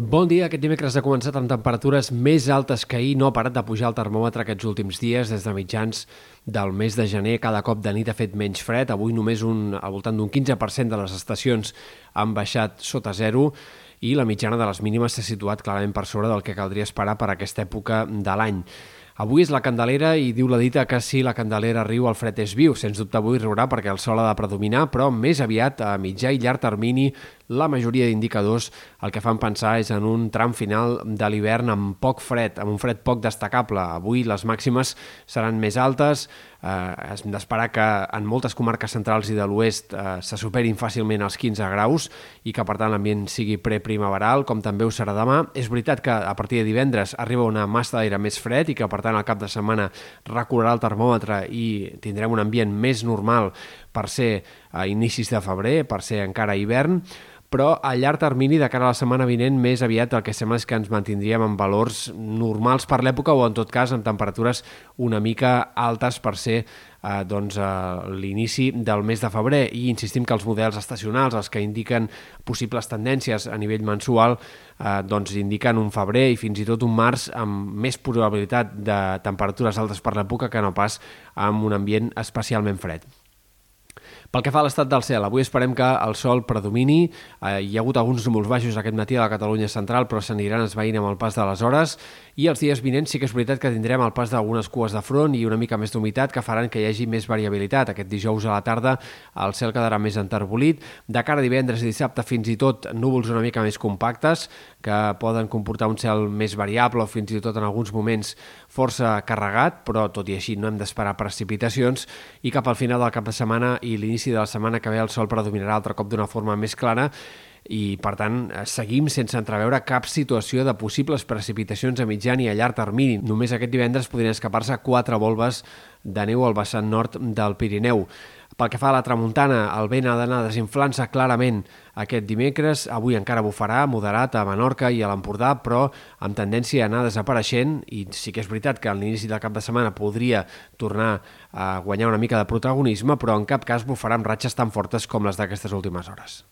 Bon dia. Aquest dimecres ha començat amb temperatures més altes que ahir. No ha parat de pujar el termòmetre aquests últims dies, des de mitjans del mes de gener. Cada cop de nit ha fet menys fred. Avui només un, al voltant d'un 15% de les estacions han baixat sota zero i la mitjana de les mínimes s'ha situat clarament per sobre del que caldria esperar per aquesta època de l'any. Avui és la Candelera i diu la dita que si la Candelera riu el fred és viu. Sens dubte avui riurà perquè el sol ha de predominar, però més aviat a mitjà i llarg termini la majoria d'indicadors el que fan pensar és en un tram final de l'hivern amb poc fred, amb un fred poc destacable. Avui les màximes seran més altes, eh, hem d'esperar que en moltes comarques centrals i de l'oest eh, se superin fàcilment els 15 graus i que per tant l'ambient sigui preprimaveral, com també ho serà demà. És veritat que a partir de divendres arriba una massa d'aire més fred i que per tant al cap de setmana recorrerà el termòmetre i tindrem un ambient més normal per ser a inicis de febrer, per ser encara hivern, però a llarg termini, de cara a la setmana vinent, més aviat el que sembla és que ens mantindríem en valors normals per l'època o, en tot cas, amb temperatures una mica altes per ser eh, doncs, eh, l'inici del mes de febrer. I insistim que els models estacionals, els que indiquen possibles tendències a nivell mensual, eh, doncs indiquen un febrer i fins i tot un març amb més probabilitat de temperatures altes per l'època que no pas amb un ambient especialment fred. Pel que fa a l'estat del cel, avui esperem que el sol predomini. Eh, hi ha hagut alguns núvols baixos aquest matí a la Catalunya central, però s'aniran esveint amb el pas de les hores. I els dies vinents sí que és veritat que tindrem el pas d'algunes cues de front i una mica més d'humitat que faran que hi hagi més variabilitat. Aquest dijous a la tarda el cel quedarà més enterbolit. De cara a divendres i dissabte fins i tot núvols una mica més compactes que poden comportar un cel més variable o fins i tot en alguns moments força carregat, però tot i així no hem d'esperar precipitacions i cap al final del cap de setmana i l'inici l'inici de la setmana que ve el sol predominarà altre cop d'una forma més clara i, per tant, eh, seguim sense entreveure cap situació de possibles precipitacions a mitjan i a llarg termini. Només aquest divendres podrien escapar-se quatre volves de neu al vessant nord del Pirineu. Pel que fa a la tramuntana, el vent ha d'anar desinflant-se clarament aquest dimecres. Avui encara bufarà moderat a Menorca i a l'Empordà, però amb tendència a anar desapareixent i sí que és veritat que a l'inici del cap de setmana podria tornar a guanyar una mica de protagonisme, però en cap cas bufarà amb ratxes tan fortes com les d'aquestes últimes hores.